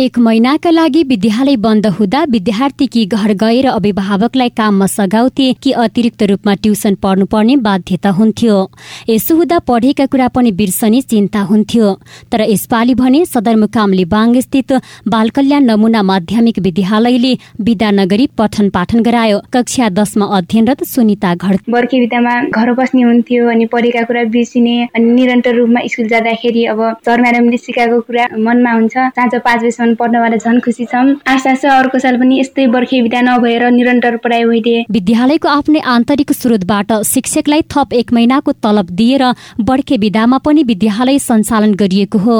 एक महिनाका लागि विद्यालय बन्द हुँदा विद्यार्थी घर गएर अभिभावकलाई काममा सघाउथे कि अतिरिक्त रूपमा ट्युसन पढ्नुपर्ने बाध्यता हुन्थ्यो। यसो हुँदा पढेका कुरा पनि बिर्सने चिन्ता हुन्थ्यो। तर यसपालि भने सदरमुकाम बाल कल्याण नमुना माध्यमिक विद्यालयले विदा नगरी पठन पाठन गरायो। कक्षा दसमा अध्ययनरत सुनिता घर बर्खे बिदामा घर बस्ने हुन्थ्यो अनि पढेका कुरा बिर्सिने अनि निरन्तर रूपमा स्कुल जाँदाखेरि अब सर म्याडमले सिकाएको कुरा मनमा हुन्छ। साँझ पाँच बजीसम्म पढ्नबाट झन् खुसी छौँ आशा छ अर्को साल पनि यस्तै बर्खे बिदा नभएर निरन्तर पढाइ भइदिए विद्यालयको आफ्नै आन्तरिक स्रोतबाट शिक्षकलाई थप एक महिनाको तलब दिएर बर्खे विदामा पनि विद्यालय सञ्चालन गरिएको हो।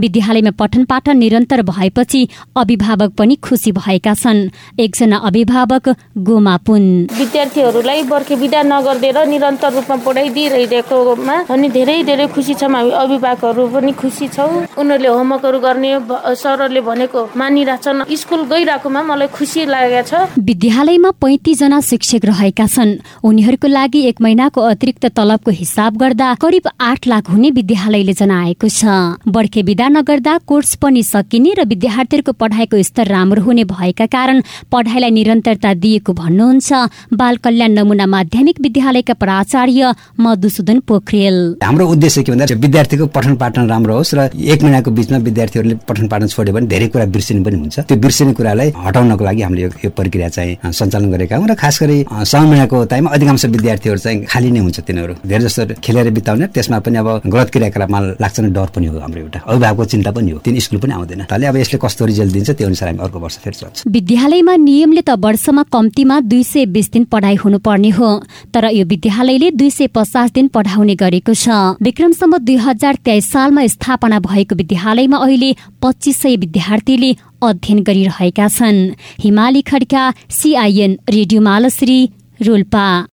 विद्यालयमा पठन पाठन निरन्तर भएपछि अभिभावक पनि खुसी भएका छन्। एकजना अभिभावक गोमा पुन। विद्यार्थीहरूलाई बर्खे विदा नगरिदिएर निरन्तर रूपमा पढाइदिइरहेकोमा अनि धेरै धेरै खुसी छौँ हामी अभिभावकहरू पनि खुसी छौँ। उनीहरूले होमवर्कहरू गर्ने सरहरूले भनेको मानिरहेछन् स्कुल गइरहेकोमा मलाई खुसी लागेको छ। विद्यालयमा पैँतिस जना शिक्षक रहेका छन्। उनीहरूको लागि एक महिनाको अतिरिक्त तलबको हिसाब गर्दा करिब आठ लाख हुने विद्यालयले जनाएको छ। बर्खे विदा नगर्दा कोर्स पनि सकिने र विद्यार्थीहरूको पढाइको स्तर राम्रो हुने भएका कारण पढाइलाई निरन्तरता दिएको भन्नुहुन्छ बाल कल्याण नमुना माध्यमिक विद्यालयका प्राचार्य मधुसूदन पोखरेल। हाम्रो उद्देश्य के भन्दा विद्यार्थीको पठन पाठन राम्रो होस् र एक महिनाको बिचमा विद्यार्थीहरूले पठन पाठन छोड्यो भने धेरै कुरा बिर्सिने पनि हुन्छ। त्यो बिर्सिने कुरालाई हटाउनको लागि हामीले यो प्रक्रिया चाहिँ सञ्चालन गरेका हौँ र खास गरी समय महिनाको टाइममा अधिकांश विद्यार्थीहरू चाहिँ खाली नै हुन्छ तिनीहरू। धेरै जस्तो खेलेर बिताउने त्यसमा पनि अब गलत क्रियाकलापमा लाग्छ डर पनि हो हाम्रो एउटा। अभिभावकको चिन्ता पनि हो। तिन स्कुल पनि आउँदैन। तले अब यसले कस्तो रिजल्ट दिन्छ त्यो अनुसार हामी अर्को वर्ष फेरि चल्छ विद्यालयमा नियमले त वर्षमा कम्तीमा दुई सय बिस दिन पढाइ हुनुपर्ने हो। तर यो विद्यालयले दुई सय पचास दिन पढाउने गरेको छ। विक्रमसम्म दुई हजार तेइस सालमा स्थापना भएको विद्यालयमा अहिले पच्चिस सय विद्यार्थीले अध्ययन गरिरहेका छन्। Himali Khadka CIN radio Malashree Rolpa.